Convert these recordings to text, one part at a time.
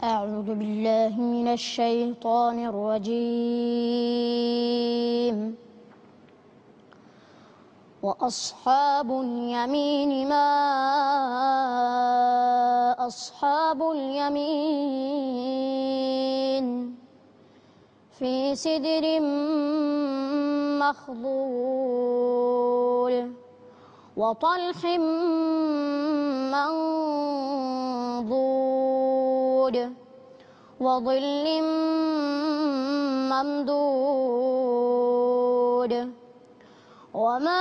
أعوذ بالله من الشيطان الرجيم. وأصحاب اليمين ما أصحاب اليمين في سدر مخضول وطلح منضود وظل ممدود. وماء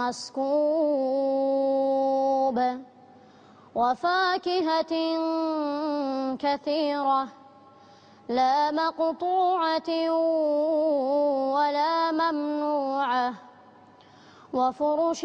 مسكوب. وفاكهة كثيرة. لا مقطوعة ولا ممنوعة. وفرش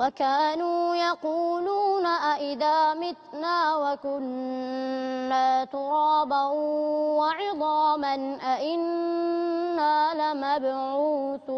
وكانوا يقولون أئذا متنا وكنا ترابا وعظاما أئنا لمبعوثون